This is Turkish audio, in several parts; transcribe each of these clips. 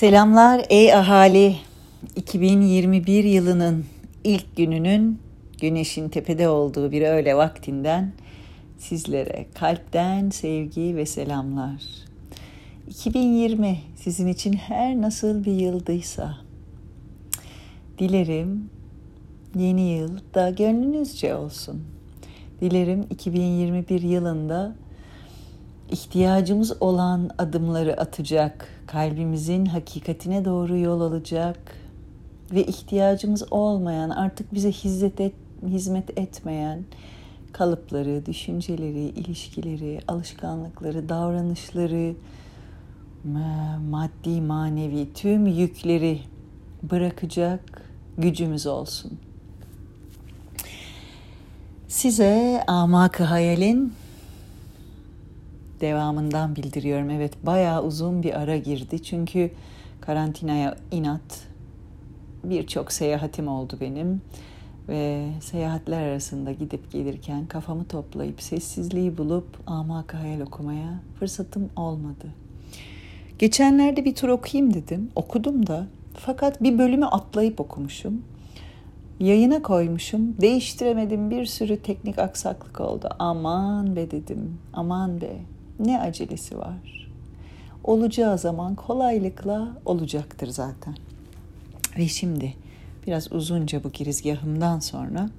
Selamlar ey ahali. 2021 yılının ilk gününün güneşin tepede olduğu bir öğle vaktinden sizlere kalpten sevgi ve selamlar. 2020 sizin için her nasıl bir yıldıysa dilerim yeni yıl da gönlünüzce olsun. Dilerim 2021 yılında ihtiyacımız olan adımları atacak, kalbimizin hakikatine doğru yol alacak ve ihtiyacımız olmayan, artık bize hizmet, et, hizmet etmeyen kalıpları, düşünceleri, ilişkileri, alışkanlıkları, davranışları, maddi, manevi tüm yükleri bırakacak gücümüz olsun. Size Amak Hayal'in devamından bildiriyorum. Evet bayağı uzun bir ara girdi. Çünkü karantinaya inat birçok seyahatim oldu benim. Ve seyahatler arasında gidip gelirken kafamı toplayıp sessizliği bulup amak hayal okumaya fırsatım olmadı. Geçenlerde bir tur okuyayım dedim. Okudum da fakat bir bölümü atlayıp okumuşum. Yayına koymuşum. Değiştiremedim bir sürü teknik aksaklık oldu. Aman be dedim. Aman be ne acelesi var? Olacağı zaman kolaylıkla olacaktır zaten. Ve şimdi biraz uzunca bu girizgahımdan sonra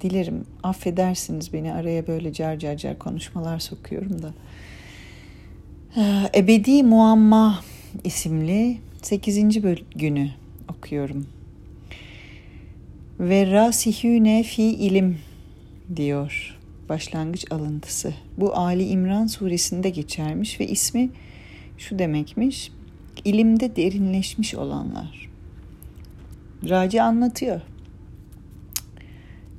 dilerim affedersiniz beni araya böyle car car car konuşmalar sokuyorum da. Ebedi Muamma isimli 8. günü okuyorum. Ve rasihüne fi ilim diyor başlangıç alıntısı. Bu Ali İmran suresinde geçermiş ve ismi şu demekmiş. İlimde derinleşmiş olanlar. Raci anlatıyor.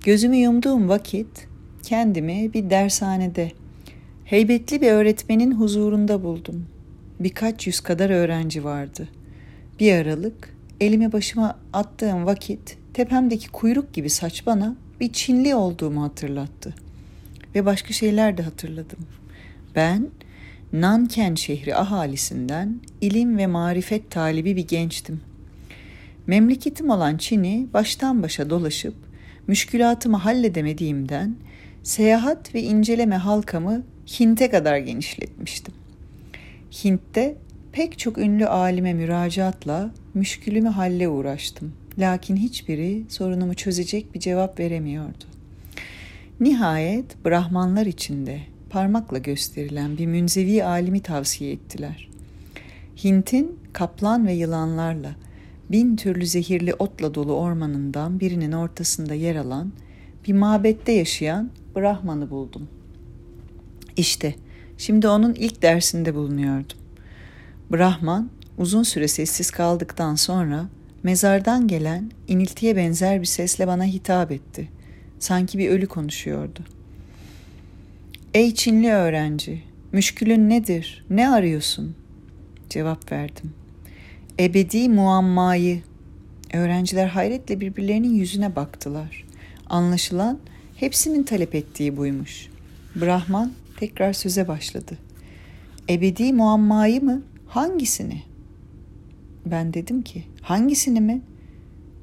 Gözümü yumduğum vakit kendimi bir dershanede heybetli bir öğretmenin huzurunda buldum. Birkaç yüz kadar öğrenci vardı. Bir aralık elimi başıma attığım vakit tepemdeki kuyruk gibi saç bana bir Çinli olduğumu hatırlattı.'' Ve başka şeyler de hatırladım. Ben Nanken şehri ahalisinden ilim ve marifet talibi bir gençtim. Memleketim olan Çin'i baştan başa dolaşıp müşkülatımı halledemediğimden seyahat ve inceleme halkamı Hint'e kadar genişletmiştim. Hint'te pek çok ünlü alime müracaatla müşkülümü halle uğraştım. Lakin hiçbiri sorunumu çözecek bir cevap veremiyordu. Nihayet Brahmanlar içinde parmakla gösterilen bir münzevi alimi tavsiye ettiler. Hint'in kaplan ve yılanlarla bin türlü zehirli otla dolu ormanından birinin ortasında yer alan bir mabette yaşayan Brahman'ı buldum. İşte şimdi onun ilk dersinde bulunuyordum. Brahman uzun süre sessiz kaldıktan sonra mezardan gelen iniltiye benzer bir sesle bana hitap etti. Sanki bir ölü konuşuyordu. Ey Çinli öğrenci, müşkülün nedir? Ne arıyorsun? Cevap verdim. Ebedi muammayı. Öğrenciler hayretle birbirlerinin yüzüne baktılar. Anlaşılan hepsinin talep ettiği buymuş. Brahman tekrar söze başladı. Ebedi muammayı mı? Hangisini? Ben dedim ki, hangisini mi?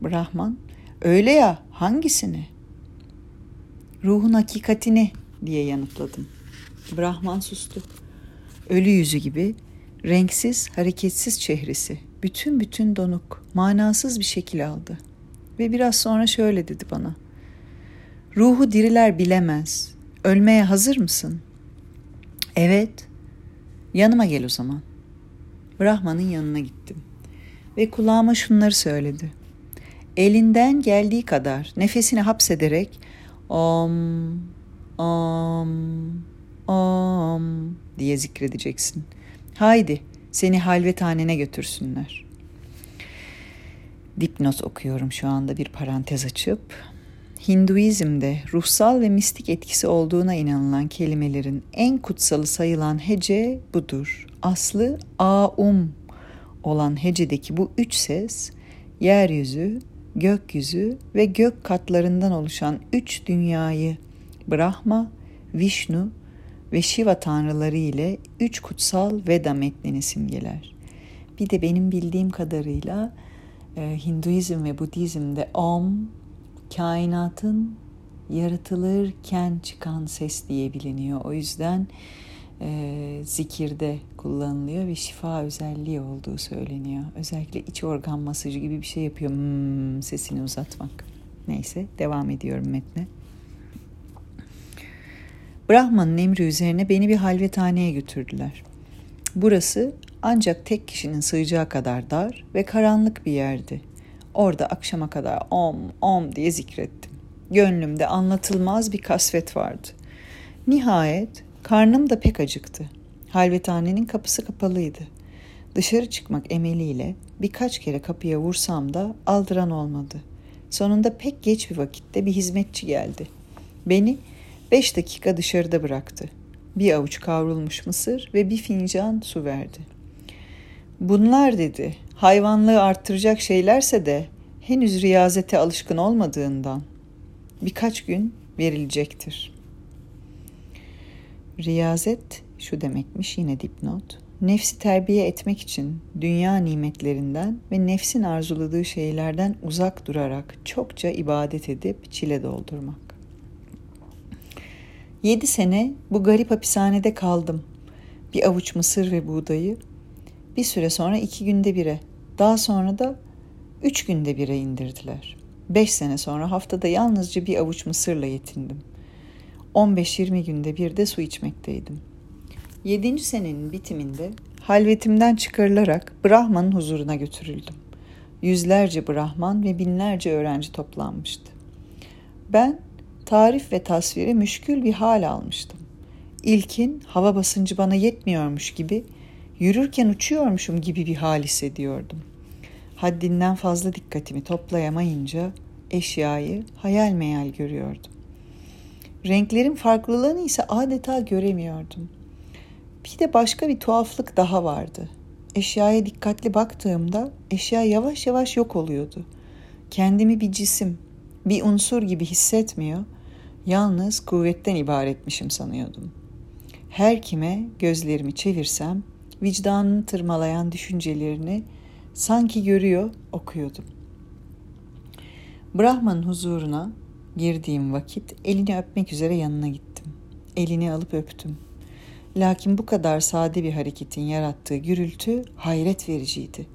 Brahman, öyle ya, hangisini? Ruhun hakikatini diye yanıtladım. Brahman sustu. Ölü yüzü gibi renksiz, hareketsiz çehresi bütün bütün donuk, manasız bir şekil aldı. Ve biraz sonra şöyle dedi bana. Ruhu diriler bilemez. Ölmeye hazır mısın? Evet. Yanıma gel o zaman. Brahman'ın yanına gittim. Ve kulağıma şunları söyledi. Elinden geldiği kadar nefesini hapsederek om, om, om diye zikredeceksin. Haydi seni halvethanene götürsünler. Dipnot okuyorum şu anda bir parantez açıp. Hinduizm'de ruhsal ve mistik etkisi olduğuna inanılan kelimelerin en kutsalı sayılan hece budur. Aslı aum olan hecedeki bu üç ses yeryüzü, gökyüzü ve gök katlarından oluşan üç dünyayı Brahma, Vishnu ve Shiva tanrıları ile üç kutsal Veda metnini simgeler. Bir de benim bildiğim kadarıyla e, Hinduizm ve Budizm'de Om kainatın yaratılırken çıkan ses diye biliniyor. O yüzden e, zikirde kullanılıyor ve şifa özelliği olduğu söyleniyor. Özellikle iç organ masajı gibi bir şey yapıyor hmm, sesini uzatmak. Neyse devam ediyorum metne. Brahman'ın emri üzerine beni bir halvethaneye götürdüler. Burası ancak tek kişinin sığacağı kadar dar ve karanlık bir yerdi. Orada akşama kadar om om diye zikrettim. Gönlümde anlatılmaz bir kasvet vardı. Nihayet karnım da pek acıktı. Halvethanenin kapısı kapalıydı. Dışarı çıkmak emeliyle birkaç kere kapıya vursam da aldıran olmadı. Sonunda pek geç bir vakitte bir hizmetçi geldi. Beni beş dakika dışarıda bıraktı. Bir avuç kavrulmuş mısır ve bir fincan su verdi. Bunlar dedi, hayvanlığı arttıracak şeylerse de henüz riyazete alışkın olmadığından birkaç gün verilecektir. Riyazet şu demekmiş yine dipnot. Nefsi terbiye etmek için dünya nimetlerinden ve nefsin arzuladığı şeylerden uzak durarak çokça ibadet edip çile doldurmak. Yedi sene bu garip hapishanede kaldım. Bir avuç mısır ve buğdayı, bir süre sonra iki günde bire, daha sonra da üç günde bire indirdiler. Beş sene sonra haftada yalnızca bir avuç mısırla yetindim. 15-20 günde bir de su içmekteydim. Yedinci senenin bitiminde halvetimden çıkarılarak Brahman'ın huzuruna götürüldüm. Yüzlerce Brahman ve binlerce öğrenci toplanmıştı. Ben tarif ve tasviri müşkül bir hal almıştım. İlkin hava basıncı bana yetmiyormuş gibi, yürürken uçuyormuşum gibi bir hal hissediyordum. Haddinden fazla dikkatimi toplayamayınca eşyayı hayal meyal görüyordum. Renklerin farklılığını ise adeta göremiyordum. Bir de başka bir tuhaflık daha vardı. Eşyaya dikkatli baktığımda eşya yavaş yavaş yok oluyordu. Kendimi bir cisim, bir unsur gibi hissetmiyor, yalnız kuvvetten ibaretmişim sanıyordum. Her kime gözlerimi çevirsem vicdanını tırmalayan düşüncelerini sanki görüyor, okuyordum. Brahman'ın huzuruna girdiğim vakit elini öpmek üzere yanına gittim. Elini alıp öptüm. Lakin bu kadar sade bir hareketin yarattığı gürültü hayret vericiydi.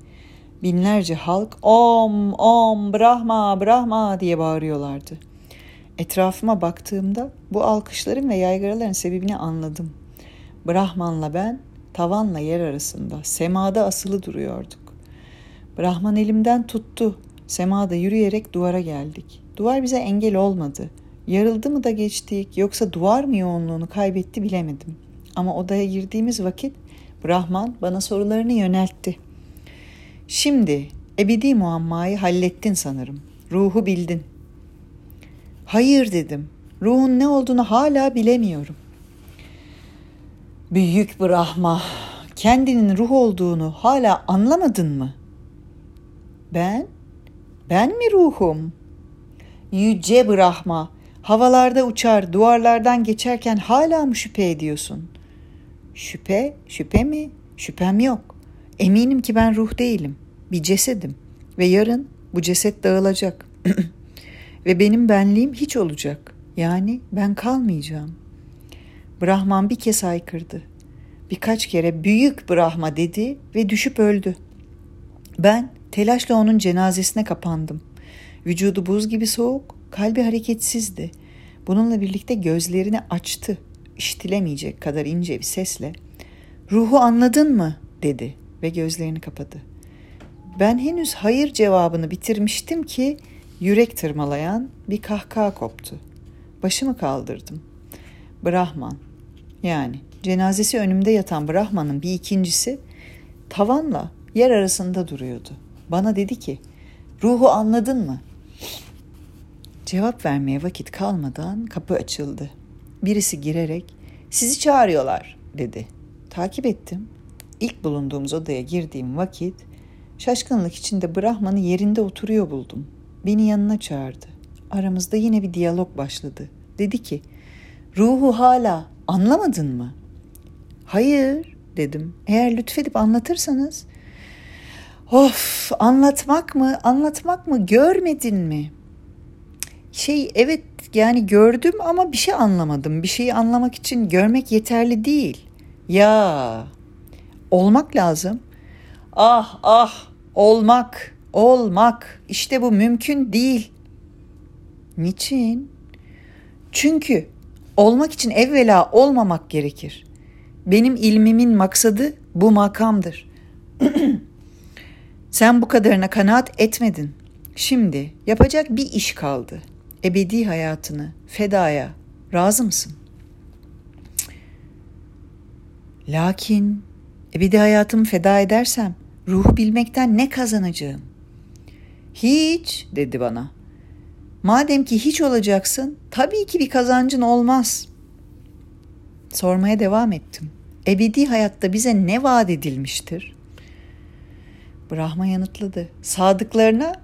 Binlerce halk om om brahma brahma diye bağırıyorlardı. Etrafıma baktığımda bu alkışların ve yaygaraların sebebini anladım. Brahman'la ben tavanla yer arasında semada asılı duruyorduk. Brahman elimden tuttu. Semada yürüyerek duvara geldik. Duvar bize engel olmadı. Yarıldı mı da geçtik yoksa duvar mı yoğunluğunu kaybetti bilemedim. Ama odaya girdiğimiz vakit Brahman bana sorularını yöneltti. Şimdi ebedi muammayı hallettin sanırım. Ruhu bildin. Hayır dedim. Ruhun ne olduğunu hala bilemiyorum. Büyük Brahma, kendinin ruh olduğunu hala anlamadın mı? Ben? Ben mi ruhum? Yüce Brahma, havalarda uçar, duvarlardan geçerken hala mı şüphe ediyorsun? Şüphe, şüphe mi? Şüphem yok. Eminim ki ben ruh değilim. Bir cesedim. Ve yarın bu ceset dağılacak. Ve benim benliğim hiç olacak. Yani ben kalmayacağım. Brahman bir kez haykırdı. Birkaç kere büyük Brahma dedi ve düşüp öldü. Ben telaşla onun cenazesine kapandım. Vücudu buz gibi soğuk, kalbi hareketsizdi. Bununla birlikte gözlerini açtı. İşitilemeyecek kadar ince bir sesle "Ruhu anladın mı?" dedi ve gözlerini kapadı. Ben henüz hayır cevabını bitirmiştim ki yürek tırmalayan bir kahkaha koptu. Başımı kaldırdım. Brahman yani cenazesi önümde yatan Brahman'ın bir ikincisi tavanla yer arasında duruyordu. Bana dedi ki ruhu anladın mı? Cevap vermeye vakit kalmadan kapı açıldı. Birisi girerek sizi çağırıyorlar dedi. Takip ettim. İlk bulunduğumuz odaya girdiğim vakit şaşkınlık içinde Brahman'ı yerinde oturuyor buldum. Beni yanına çağırdı. Aramızda yine bir diyalog başladı. Dedi ki ruhu hala anlamadın mı? Hayır dedim. Eğer lütfedip anlatırsanız Of anlatmak mı anlatmak mı görmedin mi? Şey evet yani gördüm ama bir şey anlamadım. Bir şeyi anlamak için görmek yeterli değil. Ya olmak lazım. Ah ah olmak olmak işte bu mümkün değil. Niçin? Çünkü olmak için evvela olmamak gerekir. Benim ilmimin maksadı bu makamdır. Sen bu kadarına kanaat etmedin. Şimdi yapacak bir iş kaldı. Ebedi hayatını fedaya razı mısın? Lakin ebedi hayatımı feda edersem ruhu bilmekten ne kazanacağım? Hiç dedi bana. Madem ki hiç olacaksın, tabii ki bir kazancın olmaz. Sormaya devam ettim. Ebedi hayatta bize ne vaat edilmiştir? Brahma yanıtladı. Sadıklarına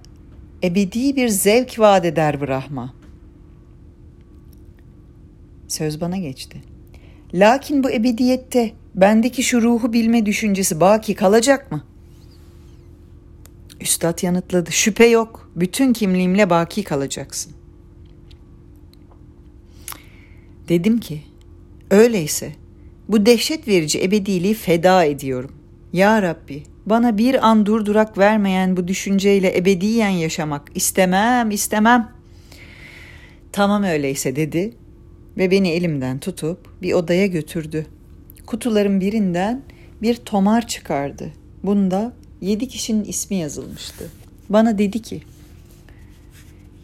ebedi bir zevk vaat eder Brahma. Söz bana geçti. Lakin bu ebediyette bendeki şu ruhu bilme düşüncesi baki kalacak mı? Üstad yanıtladı. Şüphe yok. Bütün kimliğimle baki kalacaksın. Dedim ki, öyleyse bu dehşet verici ebediliği feda ediyorum. Ya Rabbi, bana bir an durdurak vermeyen bu düşünceyle ebediyen yaşamak istemem, istemem. Tamam öyleyse dedi ve beni elimden tutup bir odaya götürdü. Kutuların birinden bir tomar çıkardı. Bunda yedi kişinin ismi yazılmıştı. Bana dedi ki,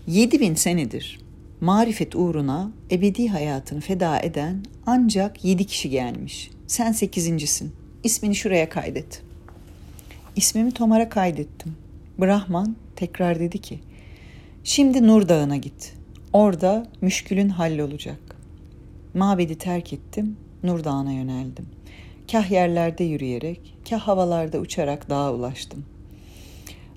yedi bin senedir marifet uğruna ebedi hayatını feda eden ancak yedi kişi gelmiş. Sen sekizincisin. İsmini şuraya kaydet. İsmimi Tomar'a kaydettim. Brahman tekrar dedi ki, şimdi Nur Dağı'na git. Orada müşkülün hallolacak. Mabedi terk ettim, Nur Dağı'na yöneldim. Kah yerlerde yürüyerek, kah havalarda uçarak dağa ulaştım.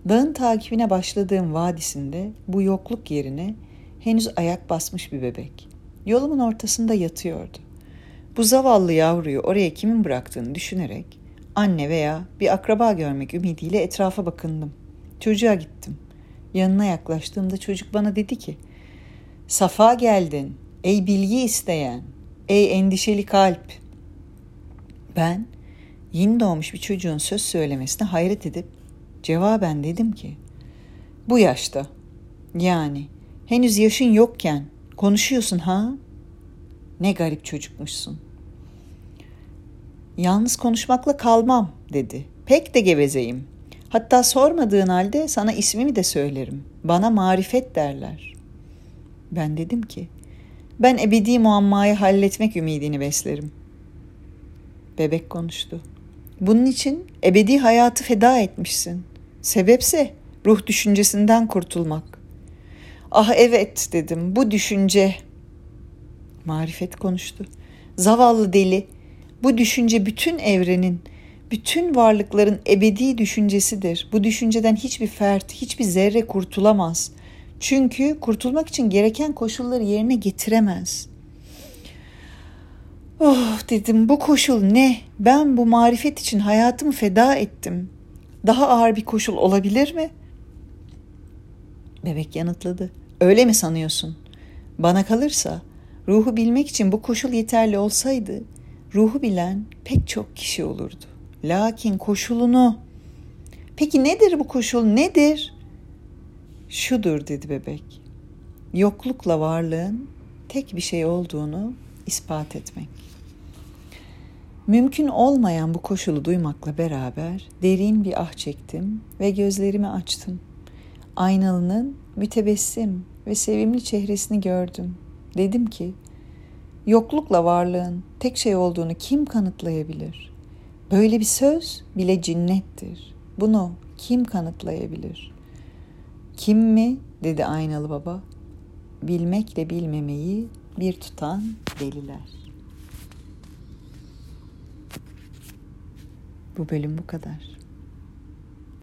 Dağın takibine başladığım vadisinde bu yokluk yerine henüz ayak basmış bir bebek. Yolumun ortasında yatıyordu. Bu zavallı yavruyu oraya kimin bıraktığını düşünerek anne veya bir akraba görmek ümidiyle etrafa bakındım. Çocuğa gittim. Yanına yaklaştığımda çocuk bana dedi ki Safa geldin ey bilgi isteyen, ey endişeli kalp. Ben yeni doğmuş bir çocuğun söz söylemesine hayret edip cevaben dedim ki bu yaşta yani henüz yaşın yokken konuşuyorsun ha? Ne garip çocukmuşsun. Yalnız konuşmakla kalmam dedi. Pek de gevezeyim. Hatta sormadığın halde sana ismimi de söylerim. Bana marifet derler. Ben dedim ki, ben ebedi muammayı halletmek ümidini beslerim. Bebek konuştu. Bunun için ebedi hayatı feda etmişsin. Sebepse ruh düşüncesinden kurtulmak. Ah evet dedim bu düşünce. Marifet konuştu. Zavallı deli bu düşünce bütün evrenin, bütün varlıkların ebedi düşüncesidir. Bu düşünceden hiçbir fert, hiçbir zerre kurtulamaz. Çünkü kurtulmak için gereken koşulları yerine getiremez. Oh dedim bu koşul ne? Ben bu marifet için hayatımı feda ettim. Daha ağır bir koşul olabilir mi? Bebek yanıtladı. Öyle mi sanıyorsun? Bana kalırsa ruhu bilmek için bu koşul yeterli olsaydı ruhu bilen pek çok kişi olurdu. Lakin koşulunu Peki nedir bu koşul? Nedir? Şudur dedi bebek. Yoklukla varlığın tek bir şey olduğunu ispat etmek. Mümkün olmayan bu koşulu duymakla beraber derin bir ah çektim ve gözlerimi açtım. Aynalının mütebessim ve sevimli çehresini gördüm. Dedim ki, yoklukla varlığın tek şey olduğunu kim kanıtlayabilir? Böyle bir söz bile cinnettir. Bunu kim kanıtlayabilir? Kim mi? dedi aynalı baba. Bilmekle bilmemeyi bir tutan deliler. Bu bölüm bu kadar.